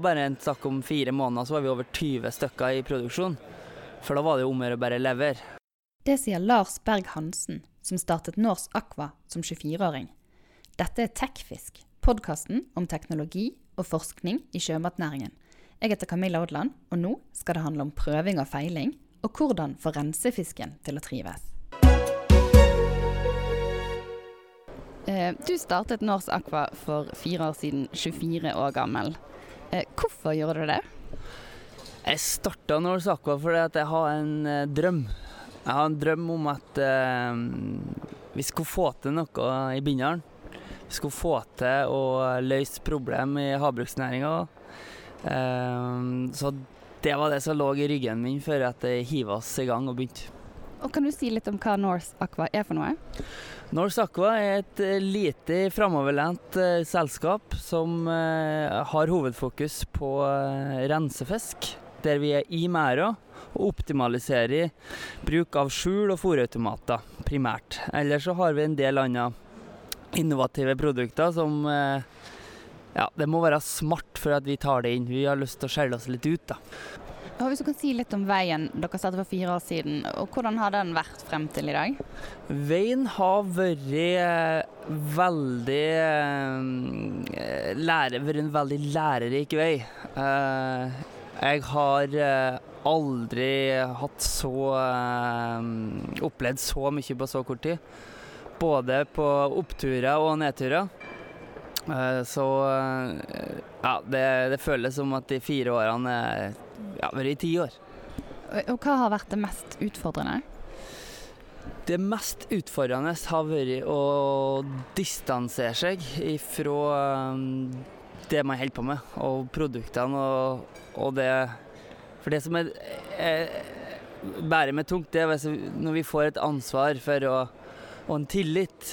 bare en sak om fire måneder, så var vi over 20 stykker i produksjon. For da var det jo om å gjøre bare levere. Det sier Lars Berg Hansen, som startet Norse Aqua som 24-åring. Dette er Tekfisk, podkasten om teknologi og forskning i sjømatnæringen. Jeg heter Camilla Odland, og nå skal det handle om prøving og feiling, og hvordan få rensefisken til å trives. Eh, Du startet Norse Aqua for fire år siden, 24 år gammel. Eh, Hvorfor gjorde du det? Jeg starta Norse Aqua fordi at jeg har en eh, drøm. Jeg har en drøm om at eh, vi skulle få til noe i Bindalen. Vi skulle få til å løse problem i havbruksnæringa. Så det var det som lå i ryggen min før at jeg hiva oss i gang og begynte. Og Kan du si litt om hva Norse Aqua er for noe? Norse Aqua er et eh, lite framoverlent eh, selskap som eh, har hovedfokus på eh, rensefisk, der vi er i merda og optimaliserer bruk av skjul og fòrautomater, primært. Ellers så har vi en del andre innovative produkter som eh, ja, det må være smart for at vi tar det inn. Vi har lyst til å skjelle oss litt ut, da. Hvis du kan si litt om veien dere satte for fire år siden, og hvordan har den vært frem til i dag? Veien har vært eh, veldig eh, lære, vært en veldig lærerik vei. Eh, jeg har aldri hatt så opplevd så mye på så kort tid. Både på oppturer og nedturer. Så ja, det, det føles som at de fire årene er ja, vært i ti år. Og og hva har vært det mest utfordrende? Det mest utfordrende har vært å distansere seg ifra um, det man holder på med, og produktene og, og det For det som er, er bærer meg tungt, det er når vi får et ansvar for å, og en tillit.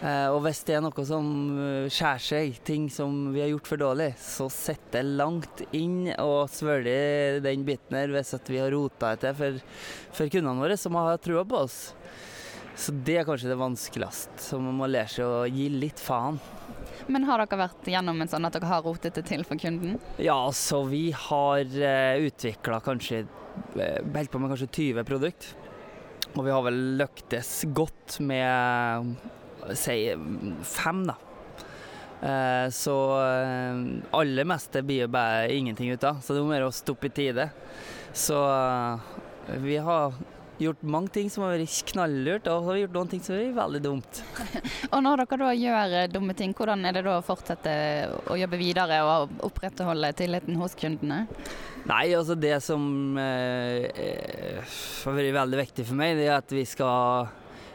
Eh, og hvis det er noe som eh, skjærer seg, ting som vi har gjort for dårlig, så sitter det langt inn og svelger den biten her hvis at vi har rota det til for, for kundene våre, som har trua på oss. Så det er kanskje det vanskeligste. Så man må lære seg å gi litt faen. Men har dere vært gjennom en sånn at dere har rotet det til for kunden? Ja, så vi har uh, utvikla kanskje eh, Holdt på med kanskje 20 produkt. Og vi har vel lyktes godt med si fem, da. Eh, så uh, aller meste blir jo bare ingenting ut av. Så det er mer å stoppe i tide. Så eh, vi har gjort mange ting som har vært knalllurt, og så har vi gjort noen ting som har vært veldig dumt. Og når dere da gjør eh, dumme ting, hvordan er det da å fortsette å jobbe videre og opprettholde tilliten hos kundene? Nei, altså det som eh, eh, har vært veldig viktig for meg, det er at vi skal,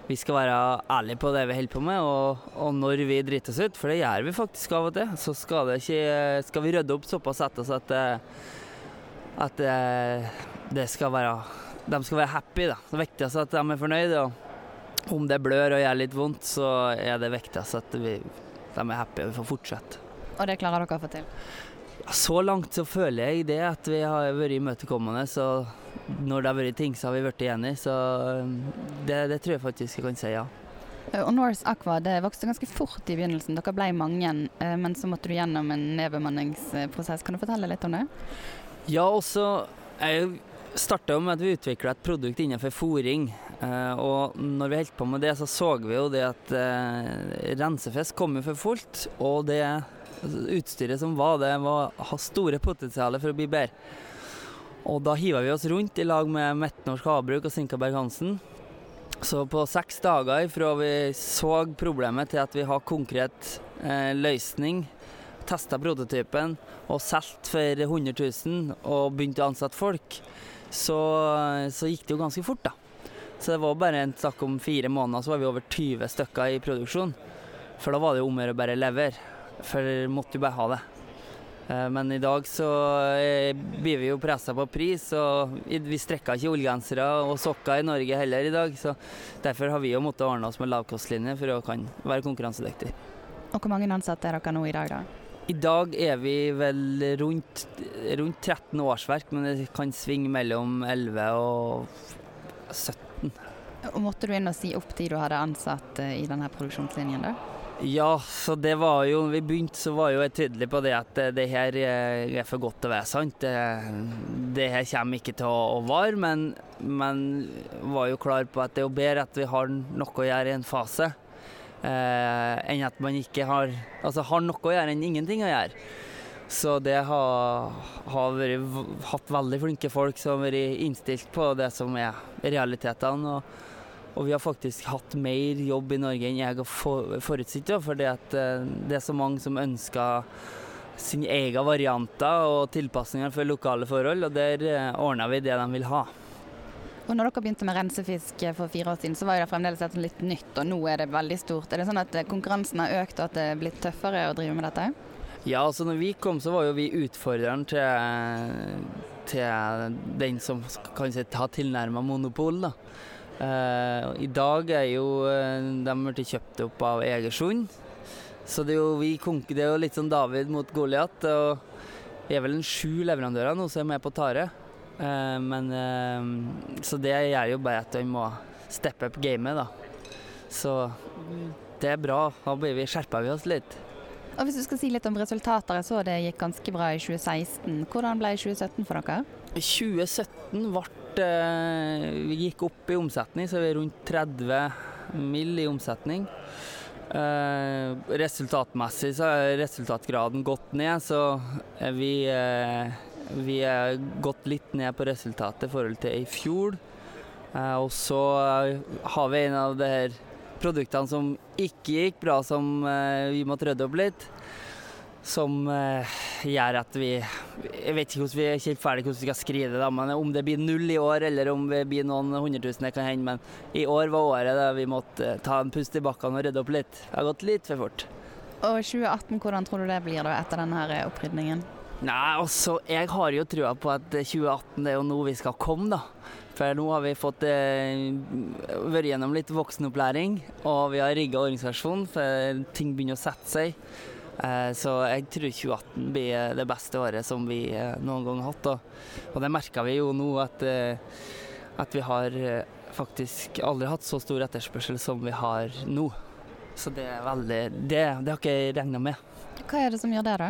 vi skal være ærlige på det vi holder på med, og, og når vi driter oss ut, for det gjør vi faktisk av og til, så skal, det ikke, skal vi rydde opp såpass etter oss at, at det skal være De skal være happy, da. Det viktigste er at de er fornøyde. Og om det blør og gjør litt vondt, så er det viktigst at vi, de er happy og vi får fortsette. Og det klarer dere å få til? Så langt så føler jeg det, at vi har vært imøtekommende. Så når det har vært ting, så har vi blitt enige. Så um, det, det tror jeg faktisk jeg kan si, ja. Og Norse Aqua det vokste ganske fort i begynnelsen. Dere ble mange, eh, men så måtte du gjennom en nedbemanningsprosess. Kan du fortelle litt om det? Ja, også Jeg starta med at vi utvikla et produkt innenfor fôring. Eh, og når vi holdt på med det, så så vi jo det at eh, rensefisk kom jo for fullt. Og det utstyret som var, det var, har store potensial for å bli bedre. Og da hiva vi oss rundt i lag med Midtnorsk Havbruk og Sinkaberg Hansen. Så på seks dager fra vi så problemet til at vi har konkret eh, løsning, testa prototypen og solgt for 100 000 og begynte å ansette folk, så, så gikk det jo ganske fort, da. Så det var bare en snakk om fire måneder, så var vi over 20 stykker i produksjon. For da var det jo om å gjøre bare levere. For måtte jo bare ha det. Eh, Men i dag så eh, blir vi jo pressa på pris, og vi strekker ikke ullgensere og sokker i Norge heller i dag. Så derfor har vi jo måttet ordne oss med lavkostlinje for å kan være konkurransedyktig. Og hvor mange ansatte er dere nå i dag, da? I dag er vi vel rundt, rundt 13 årsverk, men det kan svinge mellom 11 og 17. Og måtte du inn og si opp de du hadde ansatt eh, i denne produksjonslinjen, da? Ja, så det var jo Når vi begynte, så var jo jeg tydelig på det at det, det her er for godt til å være sant. Det, her kommer ikke til å, vare, men, men var jo klar på at det er jo bedre at vi har noe å gjøre i en fase, eh, enn at man ikke har Altså har noe å gjøre enn ingenting å gjøre. Så det har, har vært, hatt veldig flinke folk som har vært innstilt på det som er realitetene. Og vi har faktisk hatt mer jobb i Norge enn jeg har forutsett. For det er så mange som ønsker sine egne varianter og tilpasninger for lokale forhold, og der eh, ordner vi det de vil ha. Og når dere begynte med rensefisk for fire år siden, så var det fremdeles et litt nytt, og nå er det veldig stort. Er det sånn at konkurransen har økt og at det er blitt tøffere å drive med dette? Ja, altså når vi kom så var jo vi utfordreren til, til den som kan si har tilnærma monopol. da. Uh, I dag er jo uh, de blitt kjøpt opp av Egersund. Så det er, jo, vi, det er jo litt sånn David mot Goliat. Og vi er vel en sju leverandører nå som er med på Tare. Uh, men, så det gjør jo bare at vi må steppe opp gamet, da. Så det er bra. Da blir vi, skjerpa vi oss litt. Og Hvis du skal si litt om resultater, jeg så det gikk ganske bra i 2016. Hvordan ble 2017 for dere? 2017 ble Eh, vi gikk opp i omsetning, så vi er rundt 30 mill. i omsetning. Uh, resultatmessig så har resultatgraden gått ned, så vi, uh, vi er gått litt ned på resultatet i forhold til i fjor. Og så har vi en av de her produktene som ikke gikk bra, som vi måtte rydde opp litt som uh, gjør at vi Jeg vet ikke hvordan vi er helt ferdig hvordan vi skal skrive det, men om det blir null i år eller om det blir noen hundretusen, det kan hende. Men i år var året da vi måtte uh, ta en pust i bakkene og rydde opp litt. Det har gått litt for fort. Og 2018, hvordan tror du det blir da etter denne her opprydningen? Nei, altså, Jeg har jo trua på at 2018 det er jo nå vi skal komme, da. For nå har vi fått eh, vært gjennom litt voksenopplæring, og vi har rigga organisasjonen, for ting begynner å sette seg. Eh, så jeg tror 2018 blir det beste året som vi eh, noen gang har hatt. Og det merker vi jo nå at, eh, at vi har faktisk aldri hatt så stor etterspørsel som vi har nå. Så det er veldig Det, det har ikke jeg regna med. Hva er det som gjør det, da?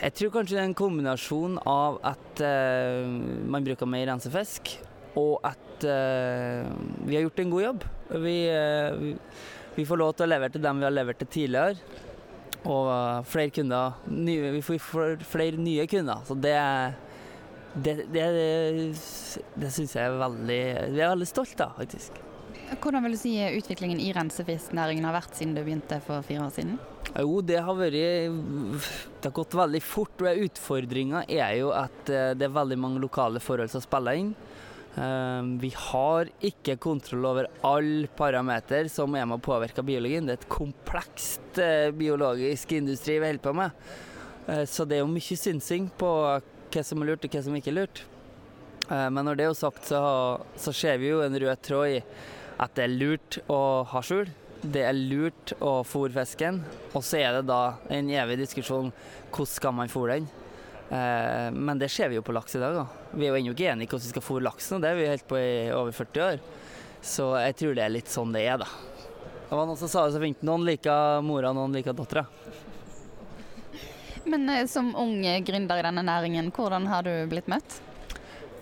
Jeg tror kanskje det er en kombinasjon av at uh, man bruker mer rensefisk, og at uh, vi har gjort en god jobb. Vi, uh, vi får lov til å levere til dem vi har levert til tidligere. Og uh, flere kunder nye, Vi får flere nye kunder. Så det det, det, det, syns jeg er veldig Vi er veldig stolt av, faktisk. Hvordan vil du si utviklingen i rensefisknæringen har vært siden du begynte for fire år siden? Jo, det har vært Det har gått veldig fort. og Utfordringa er jo at uh, det er veldig mange lokale forhold som spiller inn. Ehm, vi har ikke kontroll over alle parameter som er med å påvirke biologien. Det er et komplekst eh, biologisk industri vi holder på med. Eh, så det er jo mye synsing på hva som er lurt og hva som ikke er lurt. Eh, men når det er sagt, så, så ser vi jo en rød tråd i at det er lurt å ha skjul. Det er lurt å fôre fisken. Og så er det da en evig diskusjon hvordan skal man fôre den. Eh, men det ser vi jo på laks i dag. Da. Vi er jo ennå ikke enige i hvordan vi skal fôre laksen, og det har vi holdt på i over 40 år. Så jeg tror det er litt sånn det er, da. Det var noen som sa det så fint. Noen liker mora, noen liker dattera. Men eh, som ung gründer i denne næringen, hvordan har du blitt møtt?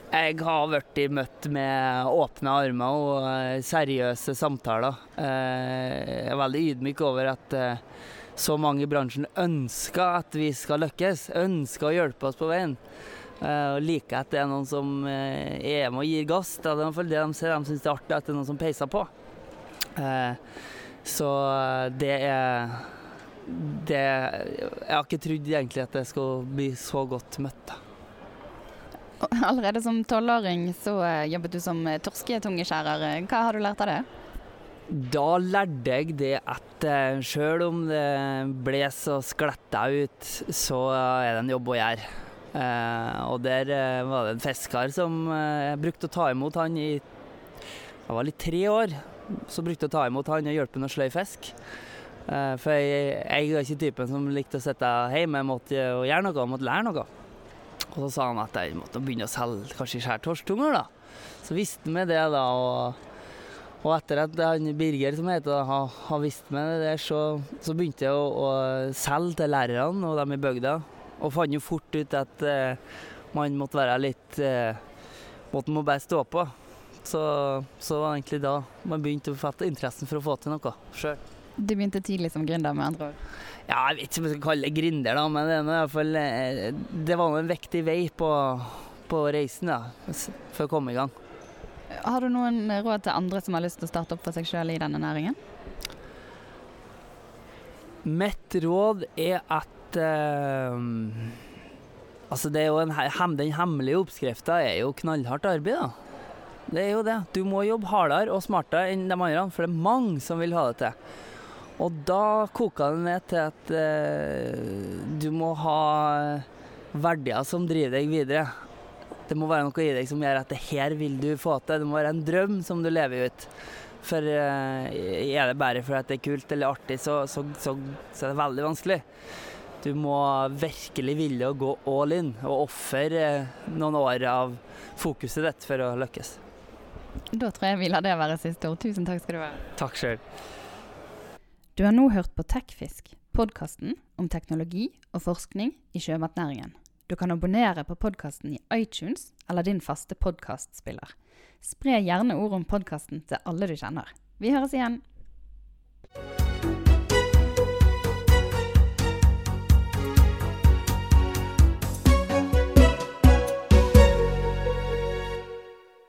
Jeg har blitt møtt med åpne armer og eh, seriøse samtaler. Jeg er veldig ydmyk over at så mange i bransjen ønsker at vi skal lykkes, ønsker å hjelpe oss på veien. Uh, og liker at det er noen som uh, er med og gir gass. Det er det de ser. De syns det er artig at det er noen som peiser på. Uh, så det er det Jeg har ikke trodd egentlig at jeg skulle bli så godt møtt. da. Allerede som tolvåring så jobbet du som torsketungeskjærer. Hva har du lært av det? Da lærte jeg det at uh, sjøl om det blåser og skletter ut, så er det en jobb å gjøre. Uh, og der uh, var det en fisker som brukte å ta imot han i det var litt tre år. Så brukte å ta imot han og hjelpe ham å sløye fisk. for jeg, jeg var ikke typen som likte å sitte hjemme, jeg måtte gjøre noe, jeg måtte lære noe. Og så sa han at jeg måtte begynne å selge kanskje skjærtorsktunger, da. Så visste vi det, da. og Og etter at han Birger, som heter, har, har vist meg det der, så, så begynte jeg å, å selge til lærerne og dem i bygda. Og fant jo fort ut at eh, man måtte være litt eh, Måten må bare stå på. Så, så var det egentlig da man begynte å fatte interessen for å få til noe sjøl. Du begynte tidlig som gründer, med andre ord? Ja, jeg vet ikke om jeg skal kalle det gründer, da, men det, er i hvert fall, eh, det var en viktig vei på, på reisen da, for å komme i gang. Har du noen råd til andre som har lyst til å starte opp for seg sjøl i denne næringen? Mitt råd er at eh, Altså, en, den hemmelige oppskrifta er jo knallhardt arbeid, da. Det er jo det. Du må jobbe hardere og smartere enn de andre, for det er mange som vil ha det til. Og da koker det ned til at eh, du må ha verdier som driver deg videre. Det må være noe i deg som gjør at det her vil du få til. Det må være en drøm som du lever ut. For uh, er det bare fordi det er kult eller artig, så, så, så, så er det veldig vanskelig. Du må virkelig ville å gå all in og ofre eh, noen år av fokuset ditt for å lykkes. Da tror jeg vi lar det være siste ord. Tusen takk skal du ha. Takk sjøl. Du har nå hørt på Tekfisk, podkasten om teknologi og forskning i sjømatnæringen. Du kan abonnere på podkasten i iTunes eller din faste podkastspiller. Spre gjerne ord om podkasten til alle du kjenner. Vi høres igjen.